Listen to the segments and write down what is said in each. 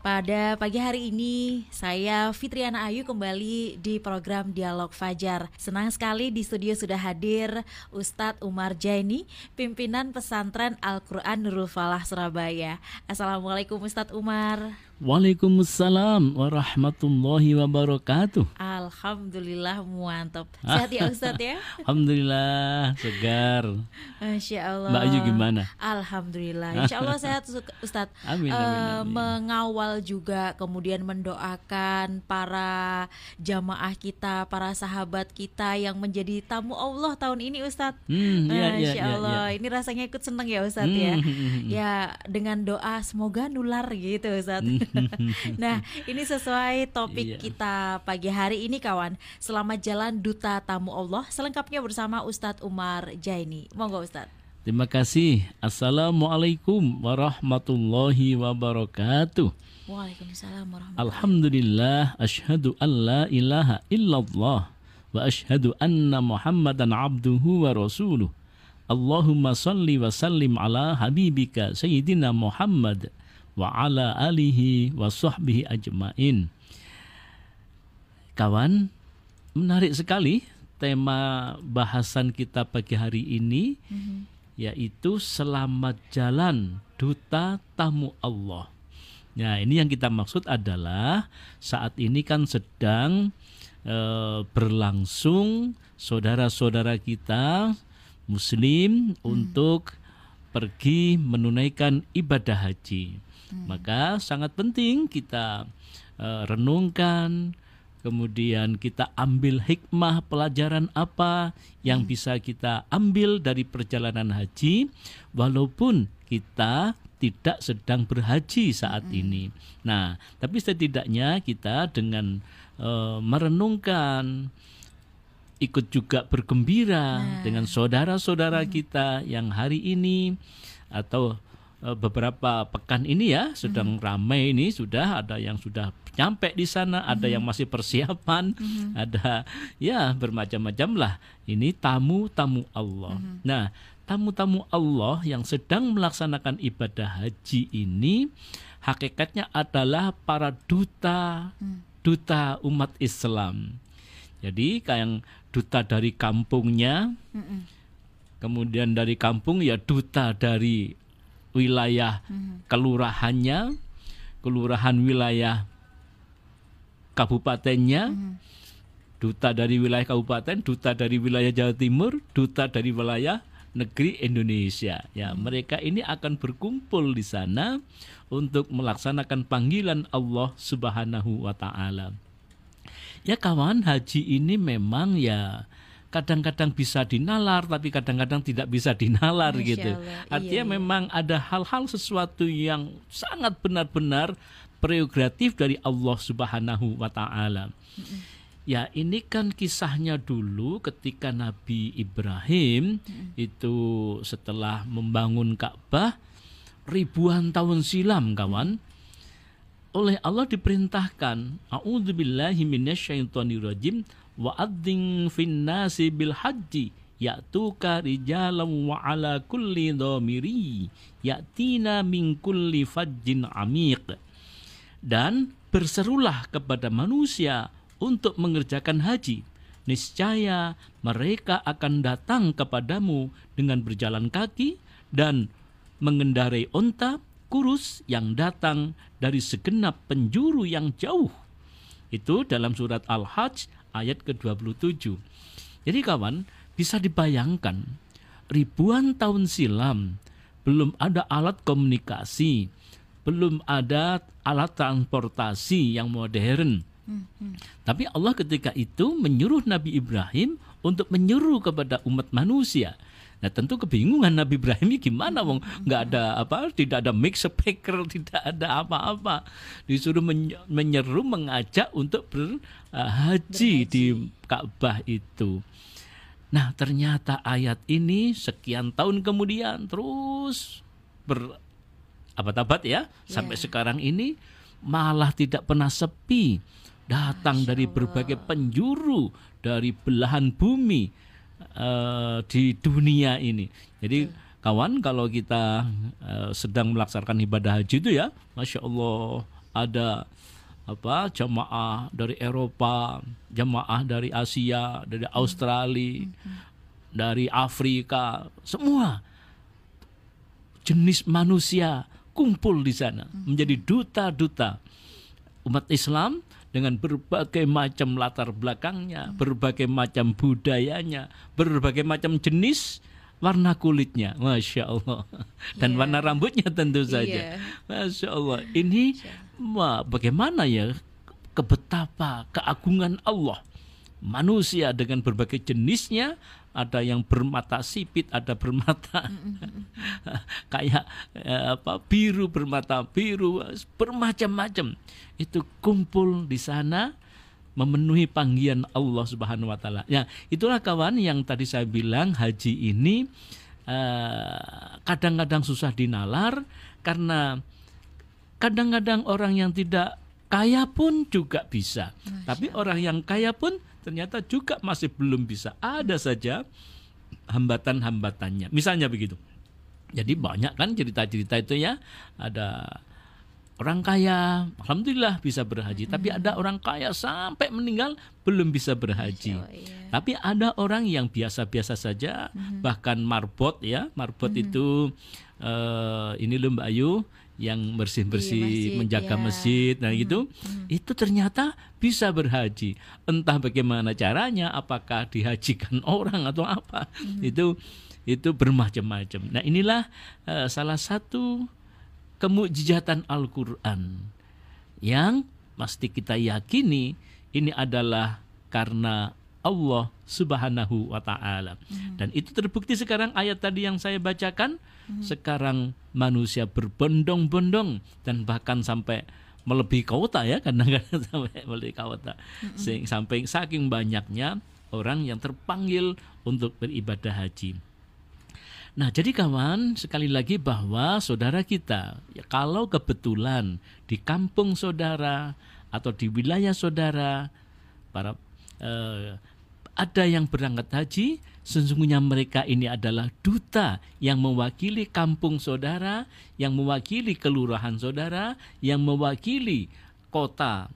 Pada pagi hari ini Saya Fitriana Ayu kembali di program Dialog Fajar Senang sekali di studio sudah hadir Ustadz Umar Jaini Pimpinan pesantren Al-Quran Nurul Falah Surabaya Assalamualaikum Ustadz Umar Waalaikumsalam warahmatullahi wabarakatuh. Alhamdulillah mantap. Sehat ya Ustadz ya? Alhamdulillah segar. Masya Allah. Mbak Ayu gimana? Alhamdulillah. Insya Allah sehat Ustadz. Amin, amin, Eh, amin. mengawal juga kemudian mendoakan para jamaah kita, para sahabat kita yang menjadi tamu Allah tahun ini Ustadz. Hmm, iya, iya, Masya iya, Allah. iya. Ini rasanya ikut seneng ya Ustadz ya. Hmm, hmm, hmm. Ya dengan doa semoga nular gitu Ustadz. nah ini sesuai topik Iya. kita pagi hari ini kawan. Selamat jalan Duta Tamu Allah. Selengkapnya bersama Ustadz Umar Jaini. Monggo Ustadz. Terima kasih. Assalamualaikum warahmatullahi wabarakatuh. Waalaikumsalam warahmatullahi Alhamdulillah asyhadu an la ilaha illallah wa asyhadu anna Muhammadan abduhu wa rasuluh. Allahumma salli wa sallim ala habibika sayyidina Muhammad wa ala alihi wa sahbihi ajmain. Kawan, menarik sekali tema bahasan kita pagi hari ini yaitu selamat jalan duta tamu Allah. Nah, ini yang kita maksud adalah saat ini kan sedang eh, berlangsung saudara-saudara kita muslim untuk pergi menunaikan ibadah haji. Maka sangat penting kita eh, renungkan kemudian kita ambil hikmah pelajaran apa yang bisa kita ambil dari perjalanan haji walaupun kita tidak sedang berhaji saat ini. Nah, tapi setidaknya kita dengan eh, merenungkan ikut juga bergembira dengan saudara-saudara kita yang hari ini atau beberapa pekan ini ya sedang ramai ini sudah ada yang sudah nyampe di sana, ada yang masih persiapan, ada ya bermacam-macam lah. Ini tamu-tamu Allah. Nah, tamu-tamu Allah yang sedang melaksanakan ibadah haji ini hakikatnya adalah para duta duta umat Islam. Jadi kayak duta dari kampungnya, kemudian dari kampung ya duta dari wilayah kelurahannya, kelurahan wilayah kabupatennya, duta dari wilayah kabupaten, duta dari wilayah Jawa Timur, duta dari wilayah negeri Indonesia. Ya, mereka ini akan berkumpul di sana untuk melaksanakan panggilan Allah Subhanahu wa taala. Ya kawan, haji ini memang ya kadang-kadang bisa dinalar tapi kadang-kadang tidak bisa dinalar Masya gitu. Allah, Artinya iya, iya. memang ada hal-hal sesuatu yang sangat benar-benar prerogatif dari Allah Subhanahu wa taala. Ya, ini kan kisahnya dulu ketika Nabi Ibrahim itu setelah membangun Ka'bah ribuan tahun silam, kawan. Oleh Allah diperintahkan, A'udzubillahi minasyaitonirrajim wa adzin fin nasi bil haji ya'tuka rijalan wa ala kulli dhamiri ya'tina min kulli fajjin amiq dan berserulah kepada manusia untuk mengerjakan haji. Niscaya mereka akan datang kepadamu dengan berjalan kaki dan mengendarai onta kurus yang datang dari segenap penjuru yang jauh. Itu dalam surat Al-Hajj ayat ke-27. Jadi kawan, bisa dibayangkan ribuan tahun silam belum ada alat komunikasi, belum ada alat transportasi yang modern. Tapi Allah ketika itu menyuruh Nabi Ibrahim untuk menyuruh kepada umat manusia. Nah tentu kebingungan Nabi Ibrahim ini gimana wong? Nggak ada apa tidak ada mix speaker tidak ada apa-apa. Disuruh menye- menyeru mengajak untuk berhaji. di Ka'bah itu. Nah ternyata ayat ini sekian tahun kemudian terus ber abad-abad ya. Sampai sekarang ini malah tidak pernah sepi. Datang dari berbagai penjuru dari belahan bumi uh, di dunia ini. Jadi kawan kalau kita uh, sedang melaksanakan ibadah haji itu ya, masya Allah ada apa jamaah dari Eropa, jamaah dari Asia, dari Australia, dari Afrika, semua jenis manusia kumpul di sana menjadi duta-duta umat Islam dengan berbagai macam latar belakangnya, berbagai macam budayanya, berbagai macam jenis warna kulitnya, masya Allah, dan yeah. warna rambutnya tentu saja, yeah. masya Allah. Ini ma, bagaimana ya kebetapa keagungan Allah manusia dengan berbagai jenisnya ada yang bermata sipit, ada bermata kayak eh, apa biru bermata biru, bermacam-macam. Itu kumpul di sana memenuhi panggilan Allah Subhanahu wa taala. Ya, itulah kawan yang tadi saya bilang haji ini eh, kadang-kadang uh, susah dinalar karena kadang-kadang orang yang tidak kaya pun juga bisa. Masya. Tapi orang yang kaya pun ternyata juga masih belum bisa. Ada saja hambatan-hambatannya. Misalnya begitu. Jadi banyak kan cerita-cerita itu ya. Ada orang kaya, alhamdulillah bisa berhaji. Hmm. Tapi ada orang kaya sampai meninggal belum bisa berhaji. Oh, iya. Tapi ada orang yang biasa-biasa saja, hmm. bahkan marbot ya, marbot hmm. itu uh, ini loh Mbak Ayu yang bersih-bersih menjaga ya. masjid nah hmm. gitu hmm. itu ternyata bisa berhaji entah bagaimana caranya apakah dihajikan orang atau apa hmm. itu itu bermacam-macam nah inilah uh, salah satu kemujizatan Al-Qur'an yang mesti kita yakini ini adalah karena Allah Subhanahu wa taala. Hmm. Dan itu terbukti sekarang ayat tadi yang saya bacakan, hmm. sekarang manusia berbondong-bondong dan bahkan sampai melebihi kota ya kadang-kadang sampai melebihi kota. Hmm. Sampai saking banyaknya orang yang terpanggil untuk beribadah haji. Nah, jadi kawan, sekali lagi bahwa saudara kita, ya kalau kebetulan di kampung saudara atau di wilayah saudara, para eh, ada yang berangkat haji, sesungguhnya mereka ini adalah duta yang mewakili kampung saudara, yang mewakili kelurahan saudara, yang mewakili kota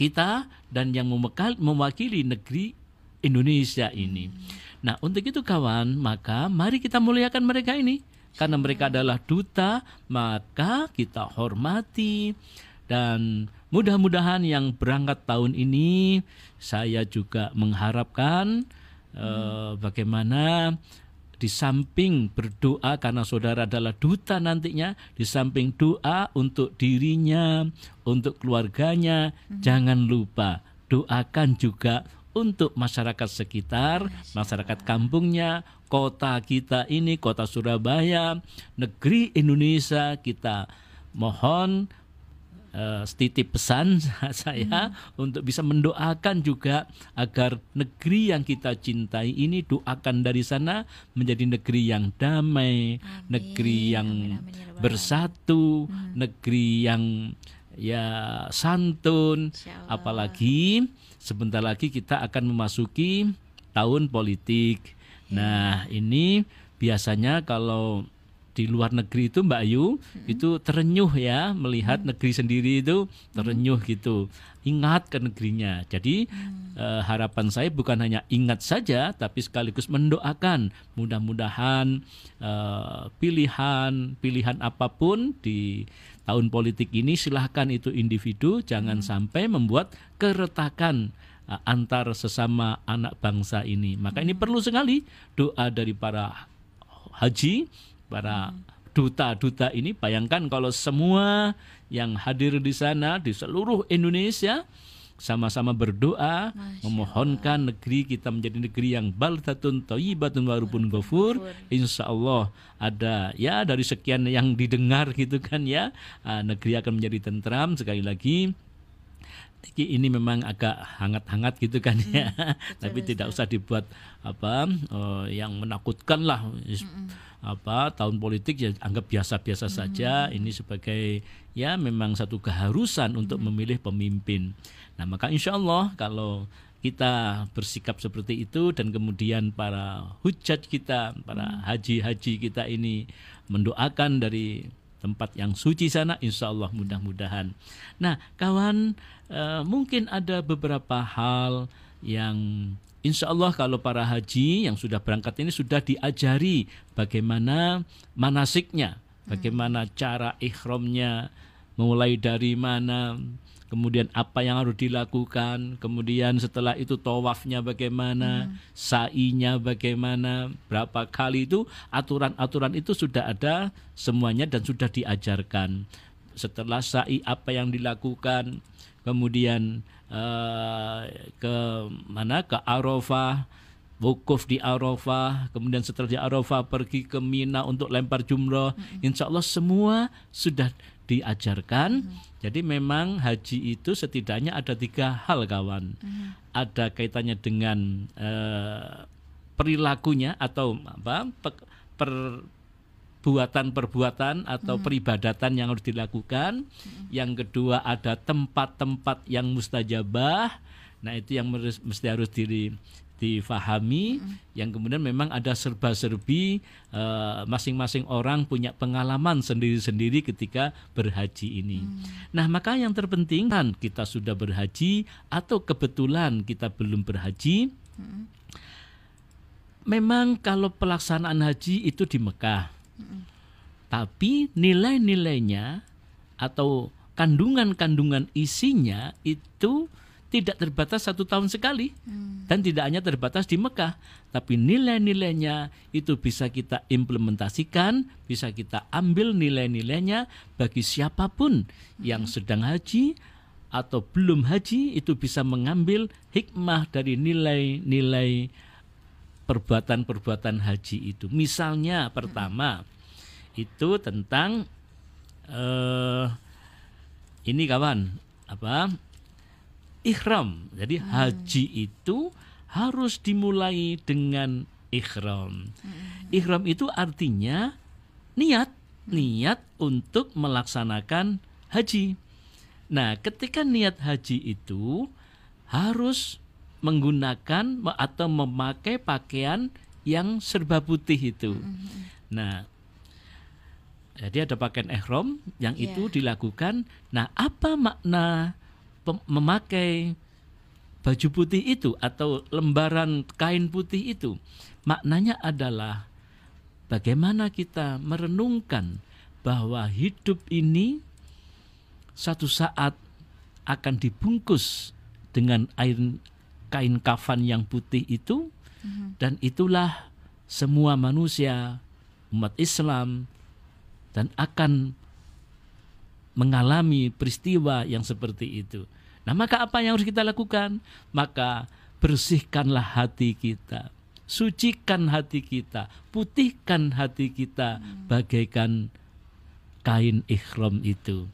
kita dan yang mewakili negeri Indonesia ini. Nah, untuk itu kawan, maka mari kita muliakan mereka ini. Karena mereka adalah duta, maka kita hormati dan Mudah-mudahan yang berangkat tahun ini saya juga mengharapkan hmm. bagaimana di samping berdoa karena saudara adalah duta nantinya, di samping doa untuk dirinya, untuk keluarganya, hmm. jangan lupa doakan juga untuk masyarakat sekitar, masyarakat kampungnya, kota kita ini, kota Surabaya, negeri Indonesia kita mohon uh, titip pesan saya hmm. untuk bisa mendoakan juga agar negeri yang kita cintai ini doakan dari sana menjadi negeri yang damai, amin. negeri yang amin, amin, ya bersatu, hmm. negeri yang ya santun, apalagi sebentar lagi kita akan memasuki tahun politik. Ya. Nah, ini biasanya kalau di luar negeri itu Mbak Ayu hmm. itu terenyuh ya melihat hmm. negeri sendiri itu terenyuh hmm. gitu ingat ke negerinya jadi hmm. eh, harapan saya bukan hanya ingat saja tapi sekaligus mendoakan mudah-mudahan eh, pilihan pilihan apa pun di tahun politik ini silahkan itu individu jangan hmm. sampai membuat keretakan eh, antar sesama anak bangsa ini maka hmm. ini perlu sekali doa dari para haji para duta-duta ini bayangkan kalau semua yang hadir di sana di seluruh Indonesia sama-sama berdoa memohonkan negeri kita menjadi negeri yang baldatun thayyibatun warupun ghafur. Insya Allah ada ya dari sekian yang didengar gitu kan ya ah, negeri akan menjadi tentram sekali lagi ini memang agak hangat-hangat gitu kan ya, tapi tidak usah dibuat apa uh, yang menakutkan lah. Apa tahun politik ya anggap biasa-biasa saja. Ini sebagai ya memang satu keharusan untuk memilih pemimpin. Nah maka insya Allah kalau kita bersikap seperti itu dan kemudian para hujat kita, para haji-haji kita ini mendoakan dari tempat yang suci sana insya Allah mudah-mudahan. Nah kawan uh, mungkin ada beberapa hal yang insya Allah kalau para haji yang sudah berangkat ini sudah diajari bagaimana manasiknya, bagaimana cara ikhramnya, mulai dari mana, kemudian apa yang harus dilakukan, kemudian setelah itu tawafnya bagaimana, hmm. sa'inya bagaimana, berapa kali itu aturan-aturan itu sudah ada semuanya dan sudah diajarkan. Setelah sa'i apa yang dilakukan, kemudian uh, ke mana ke Arafah, wukuf di Arafah, kemudian setelah di Arafah pergi ke Mina untuk lempar jumroh. Hmm. Insya Allah semua sudah diajarkan. Hmm. Jadi memang haji itu setidaknya ada tiga hal kawan. Hmm. Ada kaitannya dengan uh, perilakunya atau apa perbuatan-perbuatan atau hmm. peribadatan yang harus dilakukan. Hmm. Yang kedua ada tempat-tempat yang mustajabah. Nah itu yang mesti harus diri difahami mm. yang kemudian memang ada serba-serbi uh, masing-masing orang punya pengalaman sendiri-sendiri ketika berhaji ini. Mm. Nah, maka yang terpenting kan kita sudah berhaji atau kebetulan kita belum berhaji. Mm. Memang kalau pelaksanaan haji itu di Mekah. Mm. Tapi nilai-nilainya atau kandungan-kandungan isinya itu tidak terbatas satu tahun sekali hmm. dan tidak hanya terbatas di Mekah, tapi nilai-nilainya itu bisa kita implementasikan, bisa kita ambil nilai-nilainya bagi siapa pun hmm. yang sedang haji atau belum haji itu bisa mengambil hikmah dari nilai-nilai perbuatan-perbuatan haji itu. Misalnya pertama hmm. itu tentang uh, ini kawan apa ikhram. Jadi hmm. haji itu harus dimulai dengan ikhram. Hmm. Ikhram itu artinya niat, hmm. niat untuk melaksanakan haji. Nah, ketika niat haji itu harus menggunakan atau memakai pakaian yang serba putih itu. Hmm. Nah, jadi ada pakaian ihram yang yeah. itu dilakukan. Nah, apa makna memakai baju putih itu atau lembaran kain putih itu maknanya adalah bagaimana kita merenungkan bahwa hidup ini satu saat akan dibungkus dengan air kain kafan yang putih itu mm-hmm. dan itulah semua manusia umat Islam dan akan mengalami peristiwa yang seperti itu. Nah, maka apa yang harus kita lakukan? Maka bersihkanlah hati kita, sucikan hati kita, putihkan hati kita bagaikan kain ikhram itu.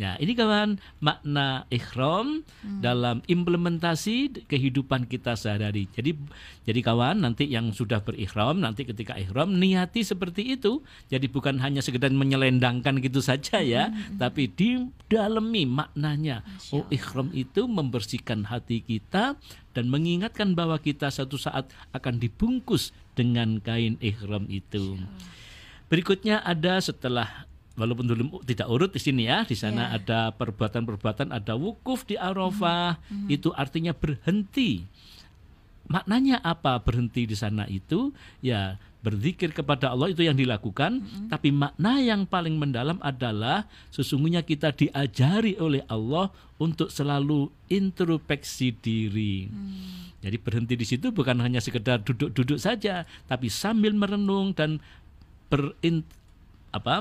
Ya, ini kawan makna ikhram hmm. dalam implementasi kehidupan kita sehari-hari. Jadi jadi kawan nanti yang sudah berikhram nanti ketika ikhram niati seperti itu. Jadi bukan hanya sekedar menyelendangkan gitu saja ya, hmm. tapi didalami maknanya. Oh, ikhram itu membersihkan hati kita dan mengingatkan bahwa kita satu saat akan dibungkus dengan kain ikhram itu. Berikutnya ada setelah walaupun dulu tidak urut di sini ya, di sana yeah. ada perbuatan-perbuatan, ada wukuf di Arafah, mm -hmm. itu artinya berhenti. Maknanya apa berhenti di sana itu? Ya berzikir kepada Allah itu yang dilakukan, mm -hmm. tapi makna yang paling mendalam adalah sesungguhnya kita diajari oleh Allah untuk selalu introspeksi diri. Mm. Jadi berhenti di situ bukan hanya sekedar duduk-duduk saja, tapi sambil merenung dan berin apa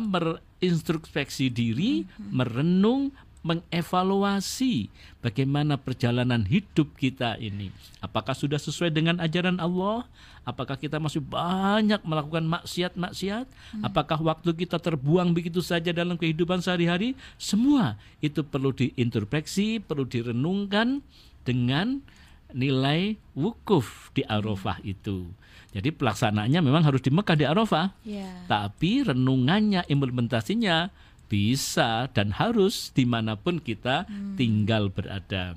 introspeksi diri, hmm. merenung mengevaluasi bagaimana perjalanan hidup kita ini. Apakah sudah sesuai dengan ajaran Allah? Apakah kita masih banyak melakukan maksiat-maksiat? Hmm. Apakah waktu kita terbuang begitu saja dalam kehidupan sehari-hari? Semua itu perlu diintrospeksi, perlu direnungkan dengan nilai wukuf di Arafah itu. Jadi pelaksanaannya memang harus di Mekah di Arafah. Yeah. Tapi renungannya, implementasinya bisa dan harus di mana pun kita hmm. tinggal berada.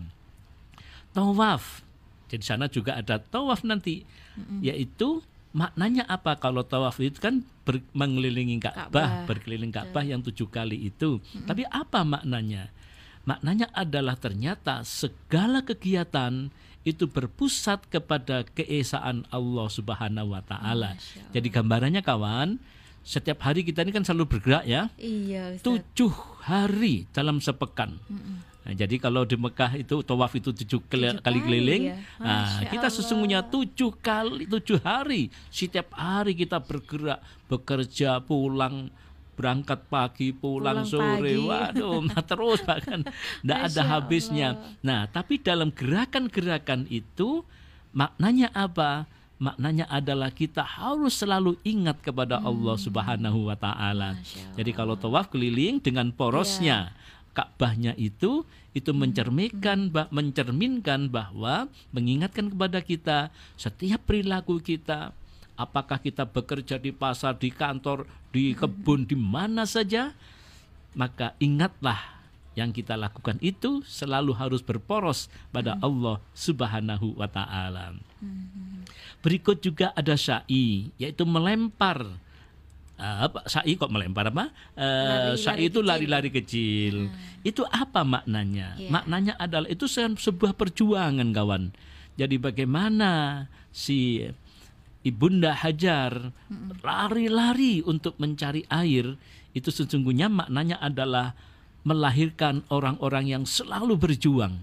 Tawaf. Di sana juga ada tawaf nanti, hmm. yaitu maknanya apa kalau tawaf itu kan ber, mengelilingi Ka'bah, berkeliling Ka'bah yang tujuh kali itu. Hmm. Tapi apa maknanya? Maknanya adalah ternyata segala kegiatan itu berpusat kepada keesaan Allah Subhanahu wa taala. Jadi gambarannya kawan, setiap hari kita ini kan selalu bergerak ya. Iya. Ustaz. Tujuh hari dalam sepekan. Mm. Nah, jadi kalau di Mekah itu tawaf itu tujuh, kali, kali keliling, ya. nah, kita sesungguhnya tujuh kali tujuh hari setiap hari kita bergerak bekerja pulang berangkat pagi pulang, pulang sore pagi. waduh nah terus bahkan tidak ada habisnya nah tapi dalam gerakan-gerakan itu maknanya apa maknanya adalah kita harus selalu ingat kepada hmm. Allah Subhanahu wa taala. Jadi kalau tawaf keliling dengan porosnya yeah. Ka'bahnya itu itu hmm. mencerminkan bah, mencerminkan bahwa mengingatkan kepada kita setiap perilaku kita apakah kita bekerja di pasar, di kantor, di kebun, di mana saja, maka ingatlah yang kita lakukan itu selalu harus berporos pada hmm. Allah Subhanahu wa taala. Hmm. Berikut juga ada syai yaitu melempar uh, apa syai kok melempar apa? Uh, syai itu lari-lari kecil. Hmm. Itu apa maknanya? Yeah. Maknanya adalah itu sebuah perjuangan kawan. Jadi bagaimana si Ibunda Hajar lari-lari untuk mencari air itu sesungguhnya maknanya adalah melahirkan orang-orang yang selalu berjuang.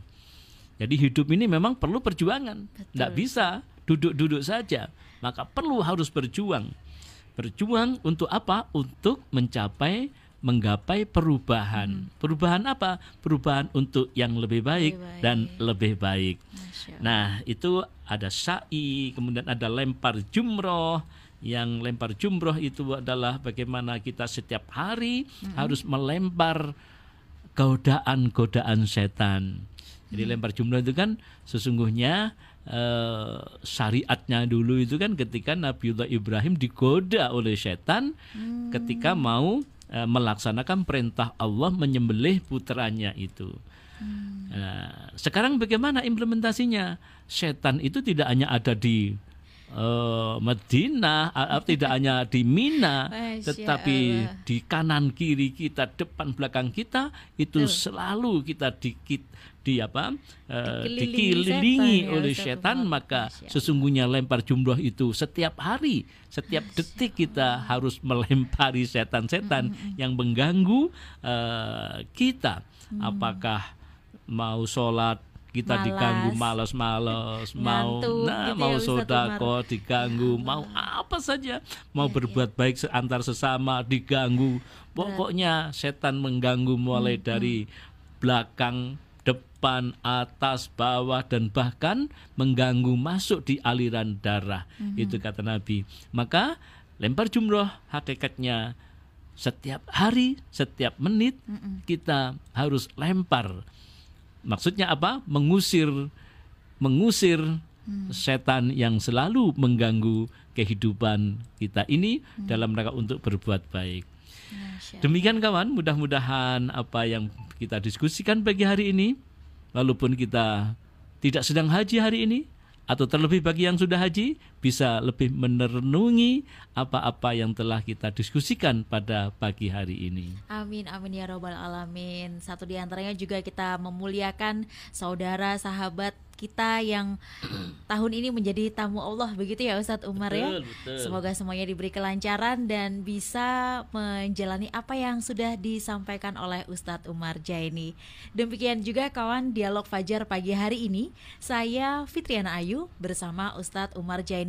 Jadi hidup ini memang perlu perjuangan. Tidak bisa duduk-duduk saja. Maka perlu harus berjuang. Berjuang untuk apa? Untuk mencapai menggapai perubahan. Hmm. Perubahan apa? Perubahan untuk yang lebih baik, lebih baik. dan lebih baik. Nah, itu ada sa'i, kemudian ada lempar jumroh. Yang lempar jumroh itu adalah bagaimana kita setiap hari hmm. harus melempar godaan-godaan setan. Jadi hmm. lempar jumroh itu kan sesungguhnya uh, syariatnya dulu itu kan ketika Nabiullah Ibrahim digoda oleh setan hmm. ketika mau uh, melaksanakan perintah Allah menyembelih putranya itu. Hmm. Nah, sekarang bagaimana implementasinya? Setan itu tidak hanya ada di uh, Medina, uh, tidak hanya di Mina, tetapi di kanan kiri kita, depan belakang kita itu Tuh. selalu kita dikit di apa uh, dikelilingi setan, ya, oleh setan maka sesungguhnya lempar jumroh itu setiap hari setiap detik kita harus melempari setan-setan hmm. yang mengganggu uh, kita hmm. apakah mau sholat kita Malas. diganggu malas-malas mau nah gitu mau ya, sodako diganggu ya, mau apa saja mau ya, berbuat ya. baik antar sesama diganggu pokoknya setan mengganggu mulai hmm, dari hmm. belakang depan atas bawah dan bahkan mengganggu masuk di aliran darah hmm. itu kata Nabi maka lempar jumroh hakikatnya setiap hari setiap menit hmm. kita harus lempar Maksudnya apa? Mengusir mengusir hmm. setan yang selalu mengganggu kehidupan kita ini hmm. dalam rangka untuk berbuat baik. Demikian kawan, mudah-mudahan apa yang kita diskusikan pagi hari ini walaupun kita tidak sedang haji hari ini atau terlebih bagi yang sudah haji bisa lebih merenungi apa-apa yang telah kita diskusikan pada pagi hari ini. Amin amin ya robbal alamin. Satu di antaranya juga kita memuliakan saudara sahabat kita yang tahun ini menjadi tamu Allah begitu ya Ustadz Umar ya? betul, ya. Betul. Semoga semuanya diberi kelancaran dan bisa menjalani apa yang sudah disampaikan oleh Ustadz Umar Jaini. Demikian juga kawan dialog Fajar pagi hari ini. Saya Fitriana Ayu bersama Ustadz Umar Jaini